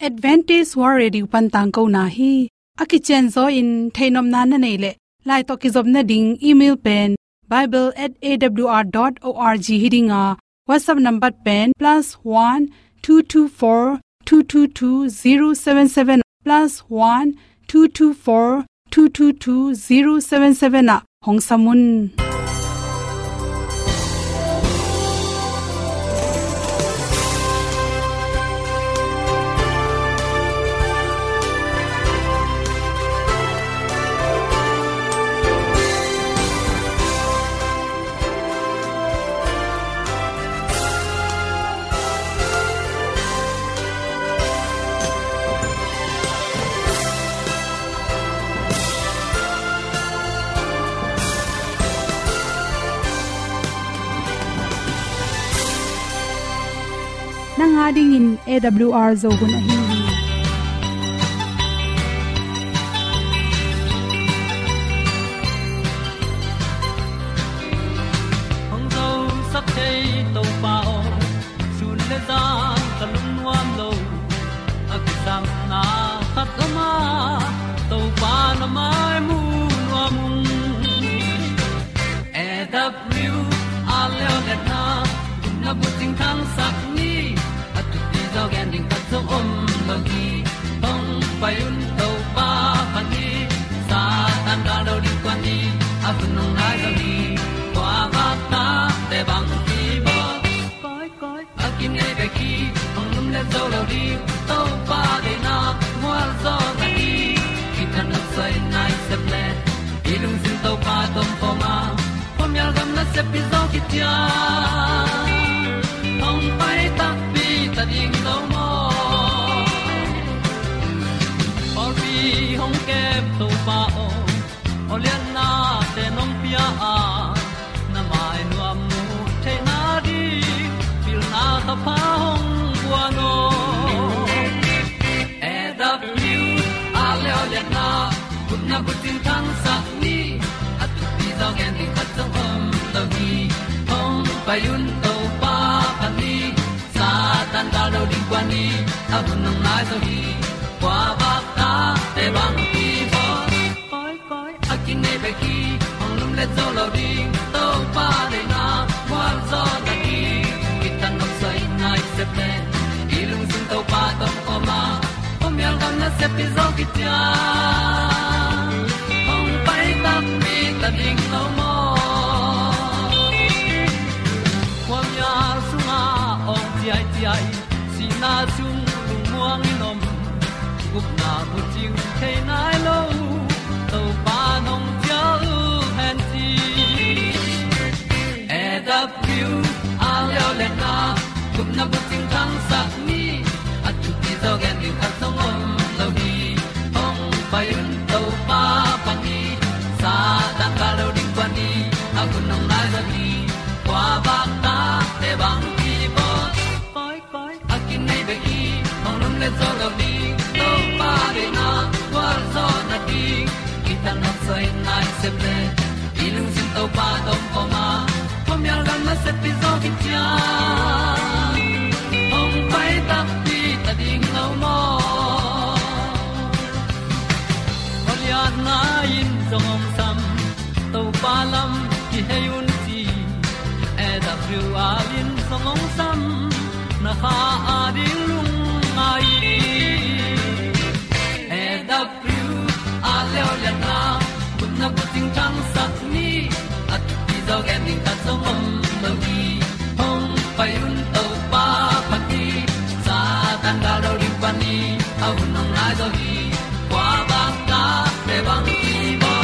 advantage war ready pan tang ko na hi. Aki chen zo in thainom na na nei le. Lai to ki zob na ding email pen bible@awr.org hiding a. Whatsapp number pen plus one two two four two two two zero seven seven plus one two two four two two two zero seven seven a. Hong samun. Nanga ding in awr zo gun a hi. No nai se ple ilung sin to pa tom pa ma pom yal gam na se pi zo ki tia hong pai bu tin ni at ti zo gen di khat zo om lo gi hong pai un to pa pa ni sa tan da do di kwa ni a bu nang mai so hi kwa ba ta te bang ki bo koi koi a kin nei be ki hong lum le zo lo di to pa de na kwa zo na di ki tan nok sai nai se ple i sun to pa tom ko ma. Pom yal gam na se pi zo ki gup na bu ting te nai lo to pa nong pia u han ti e da pru a leo le na. Gup na bu ting tang sa ni at tu ti zo gen ni at song om lo nai se au nong lai do gi qua ba ta pe bang ti ba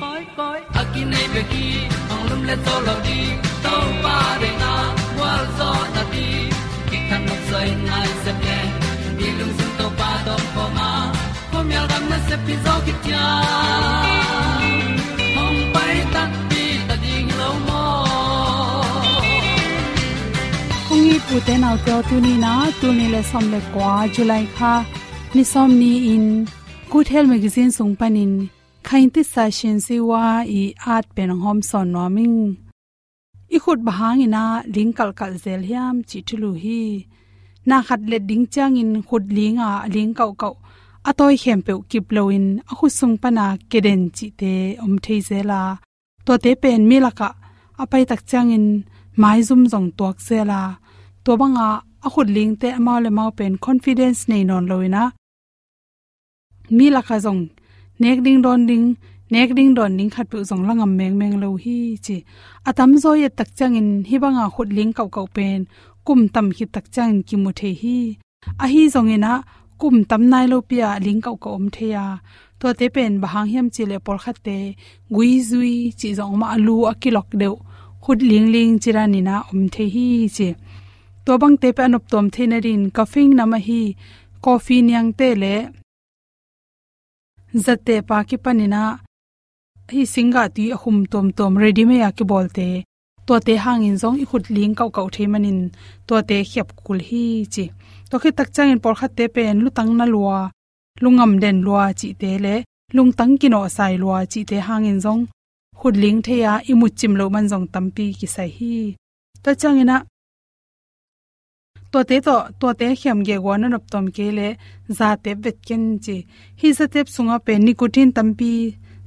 koi koi a ki nei be ki ong lum le to lo di to pa de na wa zo na ti ki kan nok sai nai se ple ni lung sun to pa do po ma ko myal gam na se pi zo ki tia hong pai ta pi ta ding lo mo kong i pu te nau te tu ni na tu ni le som le kwa july kha. Ni som ni in good health magazine sung panin khain ti sa shin si wa i at pen hom son no ming i khut bahang ina ring kal kal zel hiam chi thulu hi na khat le ding chang in khut linga ling kau kau atoi khem pe kip loin a khu sung pana keden chi te om thei zela to te pen mi laka apai tak chang in mai zum jong tuak zela to banga a khut ling te ama le mau pen confidence nei non loina. Mi laka jong nek ding don ding, nek ding don ding khat pu jong langam meng meng lo hi chi. Atam zo ye tak chang in hi banga khut ling kau kau pen, kum tam hi tak chang ki mu the hi. A hi jong ina, kum tam nai lo pia ling kau ko om the ya. To te pen bahang hiam chi le por khat te, gui zui chi jong ma lu akilok deu. Khut ling ling chirani na om the hi chi to bang te pe anop tom the na rin kafing na hi. Coffee nyang te le. Zate pa ki panina hi singa ti ahum tom tom ready me ya ki bolte to te hangin zong i khut ling kau kau the manin to te khiap kul hi chi. To khi tak chang in por khat te pen lu tang na lua. Lungam den lua chi te le. Lung tang ki no sai lua chi te hangin zong. Khut ling the ya i mu chim lo man zong tampi ki sai hi to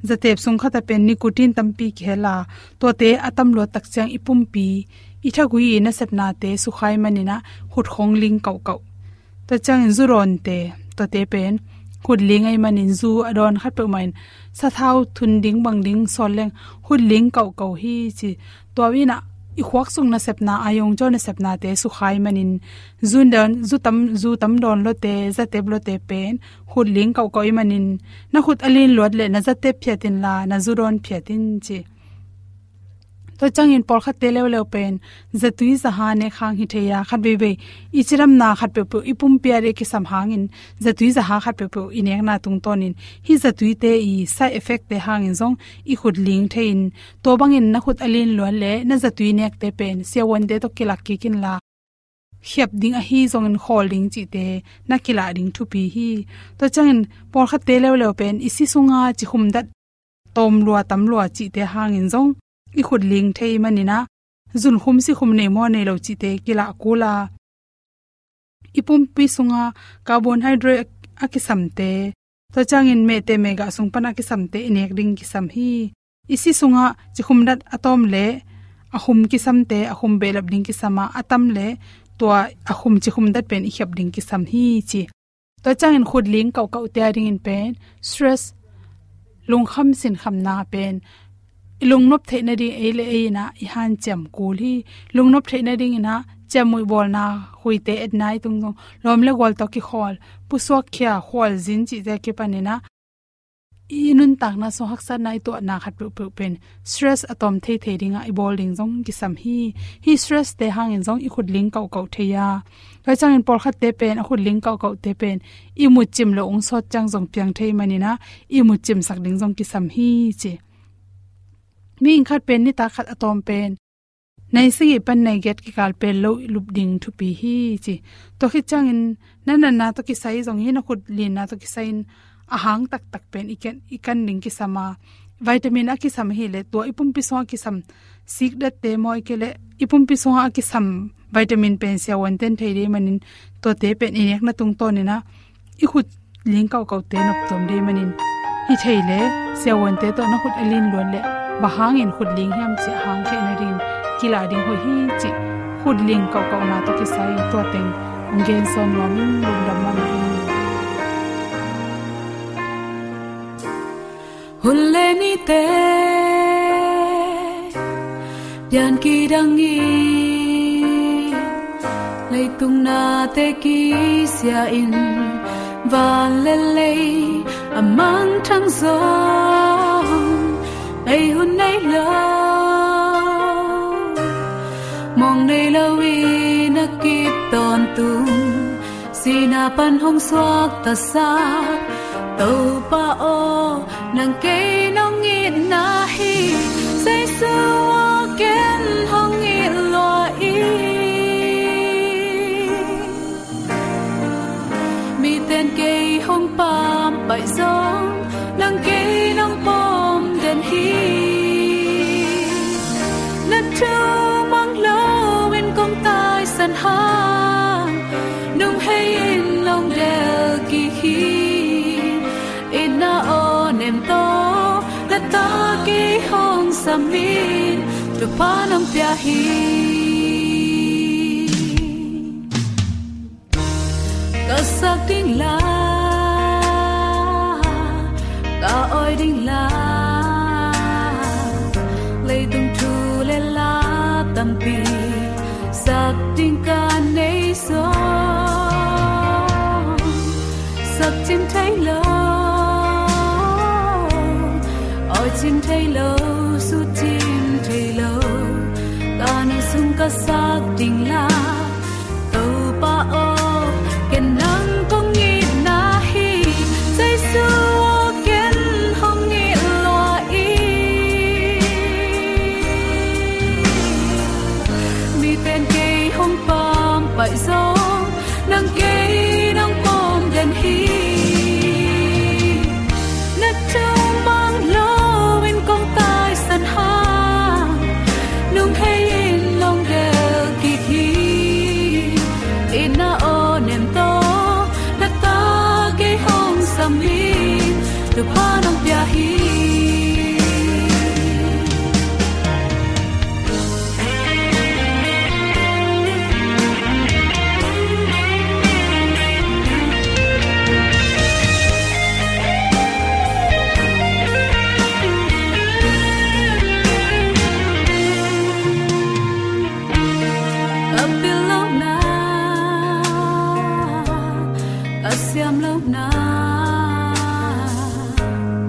zatep sung khata pen nicotine tampi khela. To te atam lo tak chang ipum pi i gui na sepna te su manina hut khong ling kau kau. To chang zu ron te to te pen. Hut ling ai manin zu adon khat pe main sa thau thun ding bang ding sol leng hut ling kau kau hi chi. To wi na i khuak sung na sepna ayong jo na sepna te su khai manin zun don zu tam zu tam don lo te za te blo te pen. Khut ling kau kau manin na khut alin lot le na za te phiatin la, na zu ron phiatin chi to chang in por khat te lew lew pen zatui za ha ne khang hi theya khat be be ichiram na khat pe pu ipum pia re ki sam hang in zatui za ha khat pe pu inek na tung ton in, hi zatui te i side effect te hang in zong, i khut ling the in, to bang in na khut alin lo le, na zatui nek te pen se won de to kilak ki kin la khiap ding a hi zong in holding chi te, na kila ding thu pi hi. To changin por kha te lew lew pen isi sunga chi khum dat tom lua tam lua chi te hang zong i khut ling thei manina zun khum si khum nei mo nei lo chi te kila kula ipum pi sunga carbon hydrate akisam te to changin me te mega sung pana ki samte inek ring ki sam hi. Isi sunga chi khum dat atom le ahum ki samte ahum belap ding ki sama atam le to ahum chi khum dat pen i khap ding ki sam hi chi to changin khut ling kau kau te ring in pen stress lung kham sin kham na pen ilung nop the na ding ele e na i han cham kul hi lung nop the na ding na chamui bol na hui te at nai tung tung lom le gol to ki khol. Pu so khya khol zin chi ja ke panina inun tak na so haksa nai to na khat pu pu pen. Stress atom the the ringa i bol ding jong ki sam hi. Hi stress te hang in jong i khut ling kau kau the ya. Kai chang in por khat te pen, a khut ling kau kau te pen. I mu chim lo ong so chang jong piang the manina i mu chim sak ding jong ki sam hi chi mi in khat pen ni ta khat atom pen. Nei si pan nei get ki kal pen lo lup ding thu pi hi chi. To khi chang in na na na to ki sai jong hi na khut lin na to ki sai in ahang tak tak pen iken ikan ning ki sama vitamin a ki sam hi le, to ipum pi so ki sam. Sik dat te moi ke le ipum pi so a ki sam vitamin pen sia wan ten thei re manin. To te pen inek na tung to ni na, i khut ling kau kau te nop tom de manin. Hi thei le, sia wan te to na khut alin lon le bahang in hiam chi hang the na rin. Kila ding ho hi chi khut ling kau kau na to ki sai to teng. Ngen son lo min lum dam ma mai hulle ni te pian ki dang i. Lei tung na te ki sia in. Van le le amang thang zo ai hun nei lo mong nei lo wi na kip ton tung sina pan hong suak ta sa tàu pa o nang ke nong ngit na hi. Say su ken hong samin tu panam pia hi kasak ding la Tình ding la to pa o ken nang kong ni na hi. Say su ken hong ni lo i mi ten ke hong pam pai zo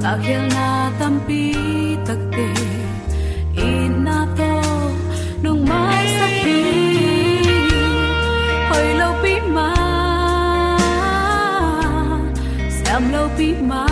Akhil na tampi takte Ina to nung mai sakhi Hoy lâu pi ma, sam lâu pi ma.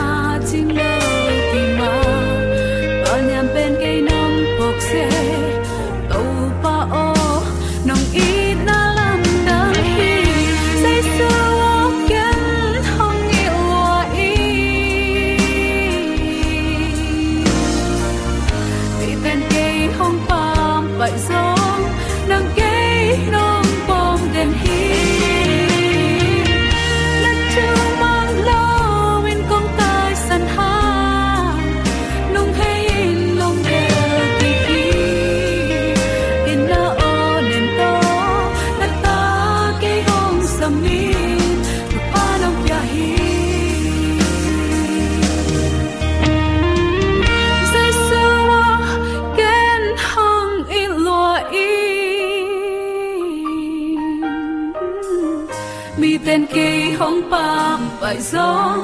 Pam gió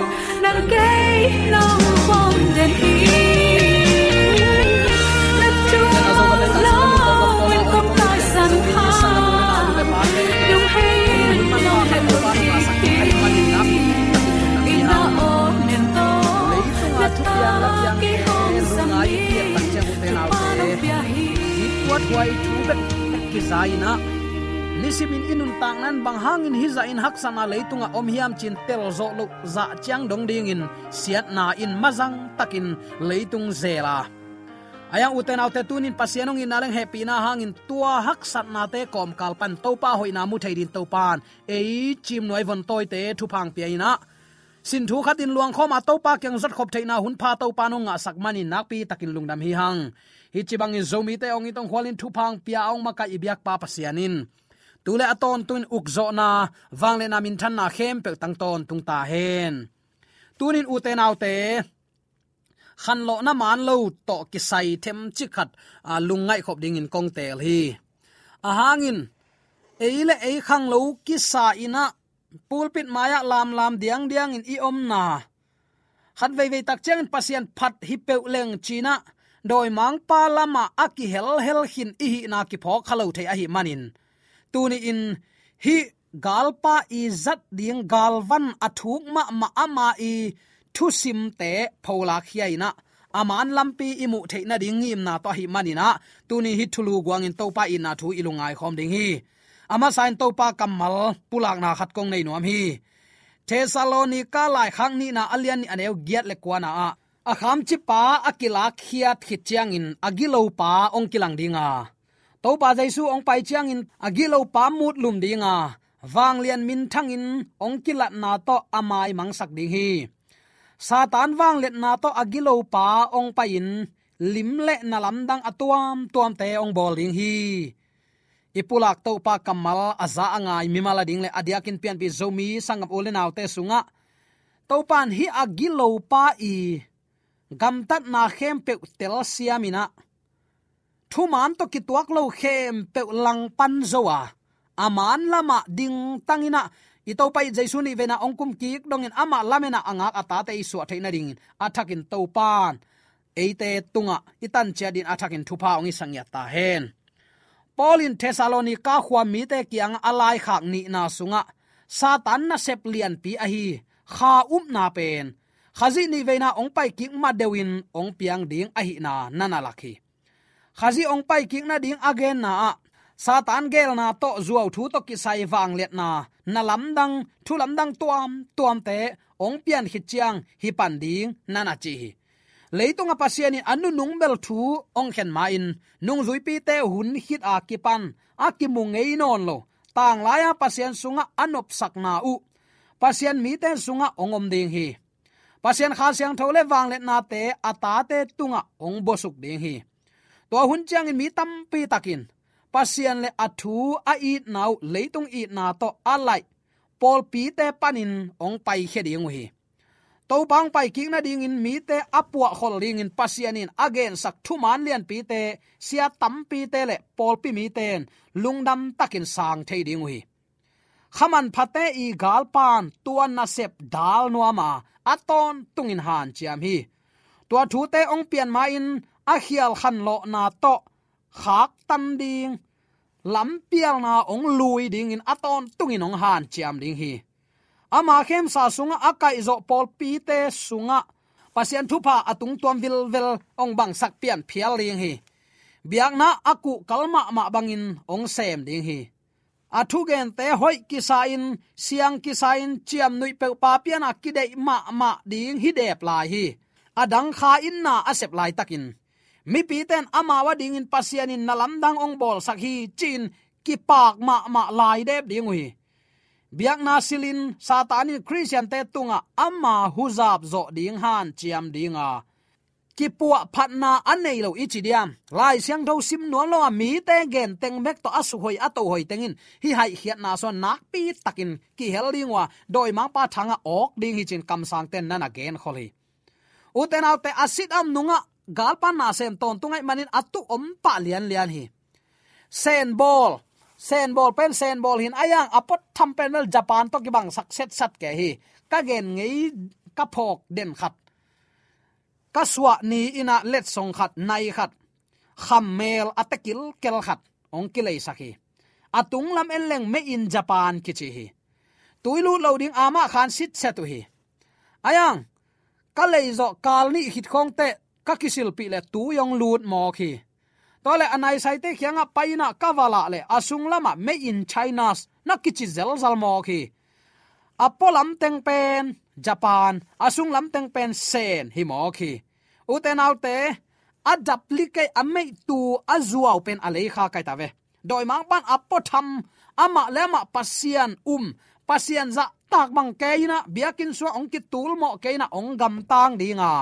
nắng cây lòng long đèn den hi na chu lo in kong tai san ha yung hay long hay lo ki in na o nem to na ta ke hong sam ni pa nong pia hi wat wai thu bet ki zaina nisimin inun tang nan bang hangin hi za in haksana leitunga om hiam chin tel zo lo za chang dong ding in. Siat na in mazang takin leitung zela. Aya uten autte tunin pasianong in naleng happy na hangin tua haksat na te kom kalpan topa hoina mu theidin topan ei, chim noi von toy te thu phang pi ina. Sin thu khatin luang khoma topa kyang zat khop theina hun pha topa no nga sakmani nakpi takin lungdam hi hang. Hi chibang in zomi te ong itong khwalin thu phang pia ong maka ibyak pa pasianin tule aton tun ukzo na wangle na min than na khem pe tang ton tung ta hen. Tunin uten autte khan lo na man lo to ki sai them chi khat, a lungai khop ding in kong tel hi. A hangin eile e, e khang lo ki sa ina pulpit maya lam lam diang diang in i om na. Khat vei vei tak chang pasien phat hi pe leng china doi mang pa lama aki hel hel hin i hi na ki pho khalo the a hi manin tuni in hi galpa i zat ding galvan athuk ma ma ama i thu sim te phola khiaina aman lampi imu theina ding im na to hi manina tuni hi thulu gwang in topa in na thu ilungai khom ding hi. Ama sain topa kamal pulak na khat kong nei nuam hi. Thessalonica lai khang ni na alian ni aneu giat le kwana a. Akham chi pa akila khiat khichiang in agilo pa ong kilang dinga to pa jaisu ong pai chiang in agilo pa mut lum dinga wang lian min thang in ong kilat na to amai mang sak ding hi. Satan wang let na to agilo pa ong pa in lim le na lam dang atuam tuam te ong bol ding hi. Ipulak to pa kamal aza angai mimala ding le adiakin pian pi zomi sangam ole naw te sunga. To pan hi agilo pa i gamtat na khem pe tel siamina thu man to ki tuak lo khem pe lang pan zoa aman à. à lama ding tangina à. ito pai jaisu ni vena ongkum ki dongin ama lamena anga ata te isu athaina ring athakin topan eite tunga itan chadin athakin thupa ongi sangya ta hen Paulin Thessalonica khwa mi te kiang alai khak ni na sunga satan na sep lian pi a hi kha um na pen khazi ni veina ong pai ki ma dewin ong piang ding a hi na nana lakhi khazi ong pai ki na ding again na. Satan gel na to zuaw thu to ki sai wang let na. Na lam dang, thu lam dang tuam tuam te, ong pian hi chiang, hi pan ding, na chi. Hi leitung a pasiani anu nung bel thu, ong khen ma in. Nung zui pi te hun hit a ki pan, a ki mu ngei non lo. Tang la ya pasian sunga anop sak na u. Pasian mi te sunga ongom ding hi. Pasian kha siang thole wang let na te ata te tunga ong bosuk ding hi to hun chang in mi tam pi takin pasian le athu a i nau leitung i na to alai pol pi te panin ong pai khe ding hi to bang pai king na ding in mi te apua khol ring in pasian in again sak thu man lian pi te sia tam pi te le pol pi mi ten lungdam takin sang thei ding hi khaman phate i gal pan tuan na sep dal nuama aton tungin han chiam hi. Tua thu te ong pian ma in a khial khan lo na to. Khak tan ding. Lam pial na ong lui ding in aton tungin ong han chiam ding hi. Ama khem sa sunga akai zo pol pi te sunga. Pasian thupa atung tuam vil vel ong bang sak pian phial ling hi. Biak na aku kalma ma bangin ong sem ding hi. Athu gen te hoi ki sa in, siang ki sa in, chiam nui pe pa pian akide ma ma ding hi dep lai hi. Adang kha in na asep lai takin mi pi ten ama wa ding in pasian in nalam dang ong bol sak hi chin ki pak ma ma lai dep ding hi biak na silin satani christian te tunga ama huzap zo ding han chiam dinga. Ki puwa phatna anei lo ichi diam. Lai siang tho sim nuam lo mi te gen teng mek to asu hoi ato hoi tengin. Hi hai hiat na so nak pi takin ki hel dingwa. Doi mang pa thanga ok ding hi chin kam sang ten nana gen kholi. Uten autte asit am nunga galpan na sem ton tungai manin atu om pa lian lian hi. Sen ball. Sen ball pen sen ball hin ayang apot tham pen mel japan to ki bang sak sat ke hi. Ka gen ngei ka phok den khat. Ka swa ni ina let song khat, nai khat. Kham mel atakil kel khat. Ong kilei sakhi. Atung lam en leng me in japan ki chi hi. Tuilu loading ama khan sit se tu hi. Ayang, ka leizo kalni hit khong te ka kisil pi le tu yong lut mo khi. Tole anai sai te khianga paina kavala le asung lama me in china na kichi zel zal mo khi. Apolam teng pen, japan, asung lam teng pen sen hi mo khi. Uten autte adaplike ame tu azua pen alei kha kai ta ve. Doi mang ban apo tham ama lema pasian um pasian za tak bang keina biakin so ong ki tul mo keina ong gam tang dinga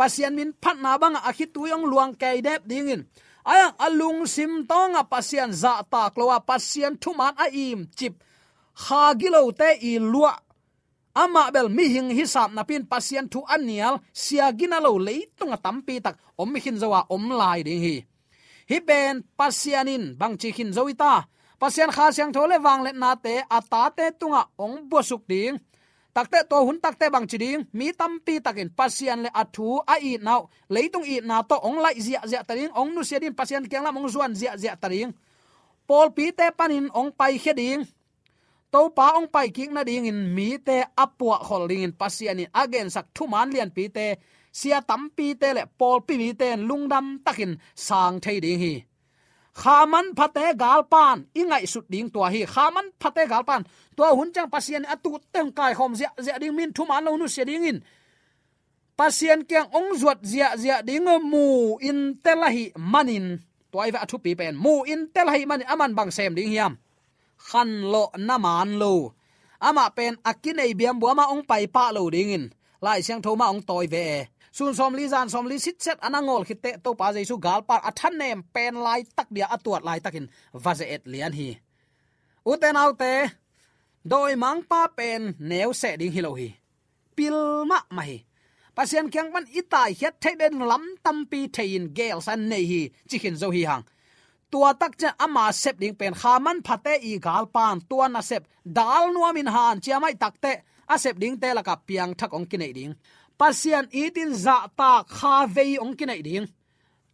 pasian min phat na bang a khi tu luang kai dep dingin aya alung sim tonga pasian za ta klowa pasian thuman a im chip. Kha gilo te i lua. Ama bel mi hing hi sap na pin pasian thu anial sia gina lo leitunga tampi tak. Om hin zawa om lai ding hi. Hi ben pasianin bang chi hin zoita pasian kha siang thole wang le na te ata te tunga ong bosuk ding takte to hun takte bang chiding. Mi tampi takin. Pasian le athu a i nau. Leitung i na to ong lai zia zia taring. Ong nu sedin pasian kyang la mong zuan zia zia taring. Pol pi te panin ong pai kheding to pa ong pai king na ding in. Mi te apua holding in. Pasian in. Again, sak thu man lian pi te. Sia tampi te le pol pi mi te lungdam takin. Sang thei ding hi khaman phate galpan ingai sut ding tua hi. Khaman phate galpan tua hun chang pasien atu teng kai khom zia zia ding min. Thu man lo nu se ding in. Pasien kyang ong zuat zia zia ding mu in telahi manin. Toy va thu pi pen. Mu in telahi man aman bang sem ding hiam. Khan lo na man lo. Ama pen akinei biam bu ama ong pai pa lo ding in. Lai siang thoma ong toy ve e sun som li zan som li sit set anangol khite to pa jaisu gal par athan nem pen lai tak dia atuat lai takin vaze et lian hi. Uten autte doi mang pa pen neu se ding hilo hi. Pil ma ma hi. Pasian kyang man itai hiat the den lam pi thein gel san nei hi chikin zo hi hang. Tua tak cha ama sep ding pen khaman phate i gal pan tua na sep dal nuamin han chiamai takte asep ding te la ka piang thak ong kinai ding pasian itin za ta kha vei ong kinai ding.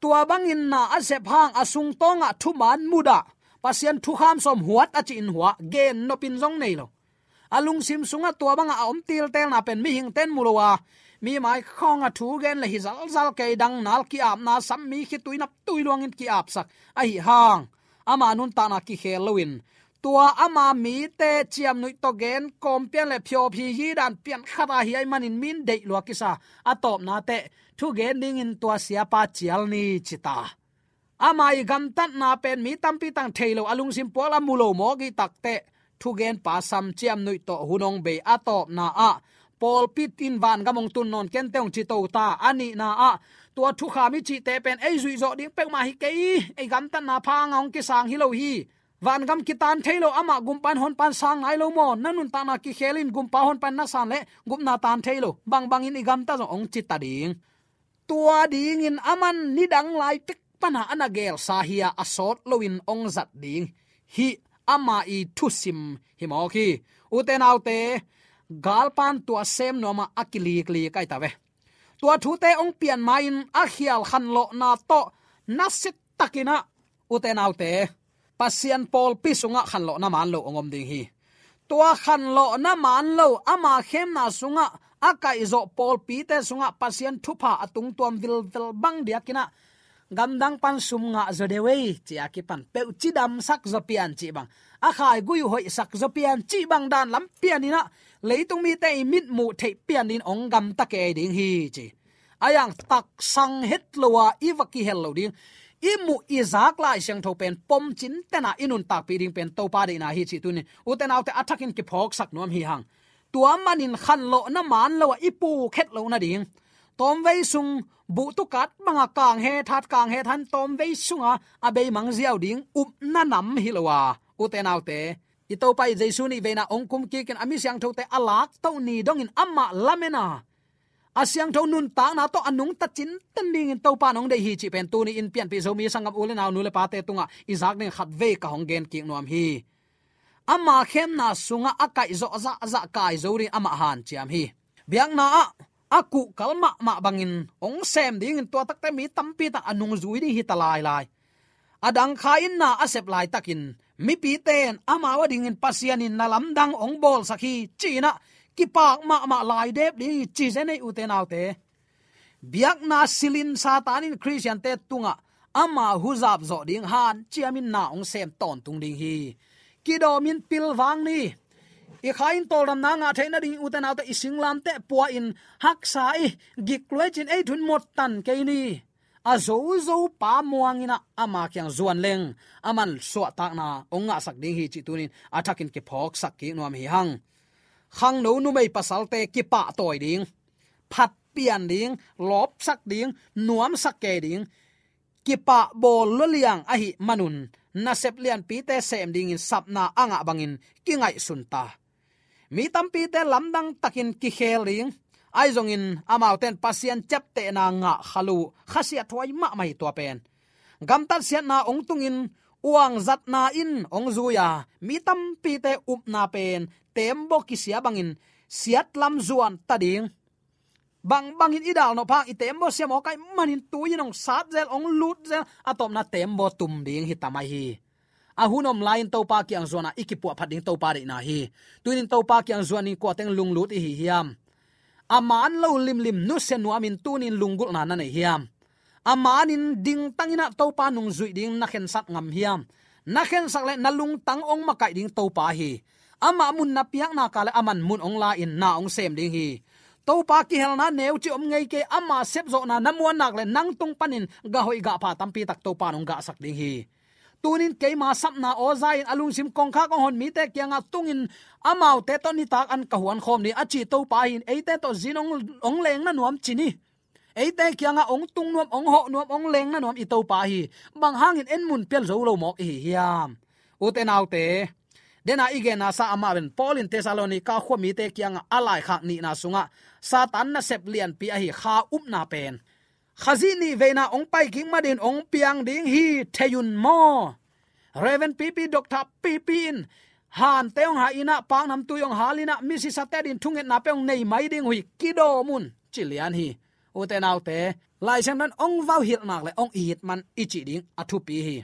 Tua bangin na a sung hang asung tonga thuman muda pasian thu ham som huat a chin huwa gen no pin zong nei lo. Alung sim sunga tua banga om til tel na pen mi hing ten mulowa mi mai khong a thu gen le hizal zal zal ke dang nal ki ap na sam mi khi tuinap tuilong in ki ap sak. A hi hang. Ama nun ta na ki khel tua ama mi te chiam nui to gen, kom pian le phyo phi hi dan pian khata hi ai manin min dei lo kisa atop na te, thu gen ding in tua sia pa chial ni chita ama i gam tat na pen mi tampi tang thailo alung sim pola mulo mo gi takte thu gen pa sam chiam nui to hunong be atop na a. Pol pit in van gamong tun non ken teong chi to ta ani na a. Tua thu kha mi chi te pen ei zui zo ding pek ma hi kei ei gam tan na pha ngong ki sang hi lo hi van gam kitan thailo ama gumpan hon pan sang ai lo mo. Nanun ta na ki khelin gumpa hon pan na san le gum na tan thailo bang bang in igam ta zo ong chi ta ding. Tua ding in aman ni dang lai pek pana anagel sahia asot loin ong zat ding. Hi ama i thusim hi mo ki. Uten autte galpan tua sem no ma akili kli kai ta ve. Tua thu te ong pian main a khial khan lo na to nasit takina uten autte pasian pol pisunga khan lo na man lo ongom ding hi. Tua khan lo na man lo ama khem na sunga akai zo pol pi te sunga pasian thupa atung tuam vil vil bang dia kina. Gamdang pan sum nga zo de wei chi akipan pe chi dam sak zo pian chi bang. A khai gui hoi sak zo pian chi bang dan lam pian ina leitung mi te mit mu thei pian in ong gam ta ke ding hi chi. Ayang tak sang het lowa iwaki hello ding imu izak lai siang tho pen pom chin tena inun tak pi ding pen to pa de na hi chi tu ni uten autte athakin ki phok sak nom hi hang. Tua manin khan lo na man lo ipu khet lo na ding. Tom vei sung, bu tu kat manga kang he, that kang he than tom vei sunga abe mang ziaw ding up na nam hi lowa uten autte i to pai jaisu ni veina ong kum ki ken ami siang thote alak to ni dong in amma lamena asyang thon nun ta na to anung ta chin tan ding in to pa nong de hi chi pen tu ni in pian pi zomi sangam ule naw nu le pa te tunga. Izak ne khat ve ka hong gen ki nuam hi. Ama khem na sunga akai zo za za kai zo ri ama han chiam hi. Biang na a aku kalma ma bangin. Ong sem ding in to tak te mi tampi ta anung zui di hi talai lai adang khain na asep lai takin. Mi pi ten ama wa ding in pasian in nalam dang ong bol sakhi china ki pak ma ma lai dep di chi se nei u te nau te biak na silin satanin christian te tunga. Ama huzap zo ding han, chiamin na ong sem ton tung ding hi. Kido min pil wang ni. I khain tol ram na nga thaina ding u te nau te ising lam te puwa in hak sai gik lue ei thun mot tan ke ni. A zo zo pa muang ina, ama kyang zuan leng. Aman so ta na onga sak ding hi chi tunin athakin ke phok sak ki nuam hi hang khang no nu mai pasal te ki pa toy ding phat pian ding lop sak ding nuam sak ke ding ki pa bol lo liang a hi manun na sep lian pi te sem ding in sapna anga bangin ki ngai sun ta mi tam pi te lam dang takin ki khel ding ai zong in amau ten pasien chap te na nga khalu khasia thoi ma mai to pen gam tan sian na ong tung in, uang zat na in ong zuya mi tam pi te up na pen tembo ki sia bangin siat lam zuan tading bang bangin idal no phang itembo sia mo kai manin tuinong sat zel, ong lut zel atom na tembo tum ding hitamai hi. Ahunom lain to pa kyang zona ikipua phading to pa na hi. Tuinin to pa kyang zoni ko teng lung lut hi hiam. Aman lo lim lim nu sen nu amin tunin lungul na na nei hiam. Amanin ding tangina to pa nung zui ding na khen sat ngam hiam. Na khen sak le na lung tang ong makai ding to pa hi ama mun na piak na kala aman mun ong la in na ong sem ding hi. To pa ki hel na neu chi om ngei ke ama sep zo na namuan nak le nang tung panin ga hoi ga pa tampi tak to pa nong ga sak ding hi. Tunin keima sapna o zain alung sim kong kha ko hon mi te kyanga tungin amau te to ni tak an ka huan khom ni. Achi to pa hin eite to zinong ong leng na nuam chini eite kyanga ong tung nuam, ong ho nuam, ong leng na nuam i to pa hi. Bang hangin en mun pel zo lo mok hi, hiam. Uten autte dena igen na à, sa ama ben paul in thessalonica khomi te kyang alai kha ni na sunga satan na sep lian pi a hi kha up na pen khazini veina ong pai king madin ong piang ding hi theyun mo raven pp doctor pp in. Han teong ha ina pang nam tu yong halina misi satedin thunget na peong nei mai ding hui kido mun. Chilian hi uten autte lai sang nan ong vau hil nak le ong i hit man ichi ding athu à pi hi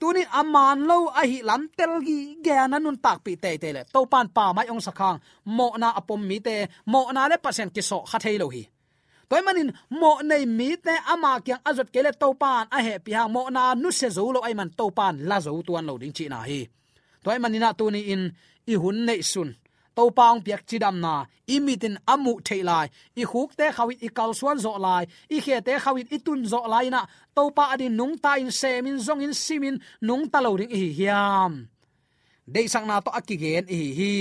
tuni aman lo a hi lam tel gi ge na nun tak pi te te le. To pan pa mai ong sakhang. Mo na apom mi te. Mo na le pasen ki so kha thei lo hi. Toy manin, mo nei mi te ama kyang azot kele to pan a he pi ha. Mo na nu se zo lo ai man to pan la zo tuan lo ding chi na hi. Toy manina tuni in, i hun nei sun. To paung piak chidam na. Imitin amu theilai i khuk te khawit i kal suan zo lai. I khe te khawit i tun zo lai na to pa adin nung ta in semin zong in simin nung ta lo ding hi hiam. Dei sang na to akigen hi. Hi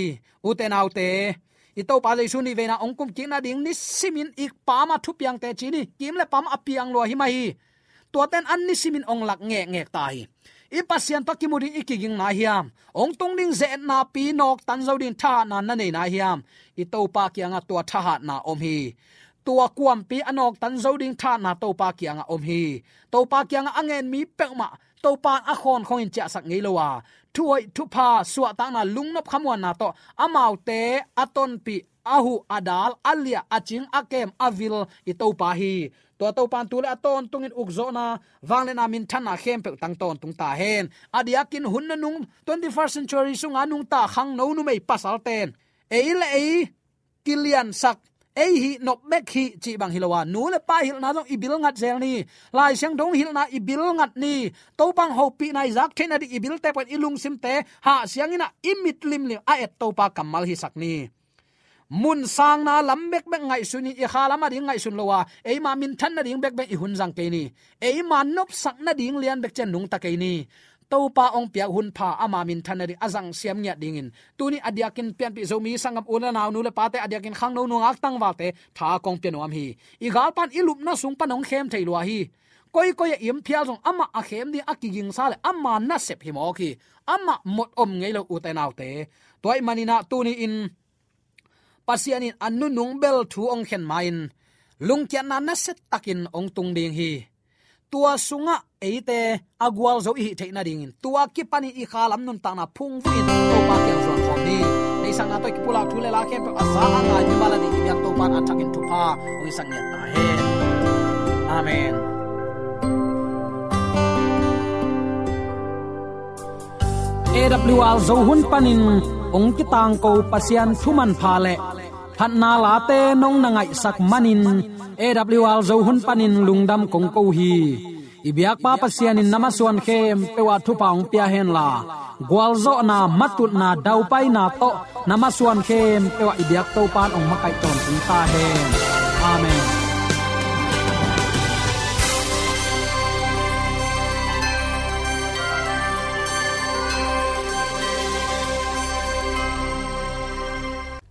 uten autte ito to pa jaisu ni vena ongkum king na ding ni simin ik pa ma thu piang te chini kim le pam apiang lo hi mai hi. To ten an ni simin ong lak nge nge ta hi i pasian to kimuri ikiging na hiam. Ong tung ding ze na pi nok tan zo din tha na na nei na hiam. I to pa kyanga to tha na om hi tua kuam pi anok tan zo ding tha na to pa kianga om hi. To pa kianga angen mi pekma to pa a khon khong in cha sak ngei lowa thuai thu pa suwa ta na lungnop khamwa na to, amau te aton pi ahu adal alia aching akem avil i to pa hi. To to pan tu le aton tungin ukzo na wangle na min thana khem pe tang ton tung ta hen. Adiakin hun na nung 21st century sunga nung ta khang no nu mei pasal ten. Ei le ei, kilian sak ei hi nop mek hi chi bang hilowa nu le pa hil na dong ibil ngat zel ni. Lai siang dong hil na ibil ngat ni. To bang ho pi nai zak the na di ibil te pat ilung sim te. Ha siang ina imit lim lim a et to pa kamal hi sak ni. Mun sang na lam bek bek ngai suni i khala ma ding ngai sun lowa e ma min than na ding bek bek i hun jang ke ni. E ma nop sak na ding lian bek chen nung ta ke ni to pa ong pia hun pha ama min than ri azang siam nya dingin. Tuni adiakin pian pi zomi sangam una naw nu le pa te adiakin khang no nu ngak tang wa tha kong pian om hi. I gal pan ilup na sung panong khem thei lua hi. Koi koi im phial jong ama a khem ni akiging sa le ama na sep hi mo ki ama mot om ngei lo u te naw te. Toy manina tuni in pasianin annu nung bel thu ong khen main lungkian na na set takin ong tung ding hi tua sunga eite agwal zo hi theina ding in. Tua ki pani i khalam nun ta na phung vin to pa kyang zon khom ni. Nei sang ato ki pula thule la khem pe asa anga ni bala ni yak to pan atakin tu pa oi sang ya ta he. Amen. AWR zo hun panin ong ki tang ko pasian thuman pha le phat na la te nong na ngai sak manin awl zo hun panin lungdam kong ko hi ibyak pa pasian in namaswan khem pewa thu paung pia hen la gwalzo na matut na dau pai na to namaswan khem pewa ibyak to pan ong makai ton ta hen amen.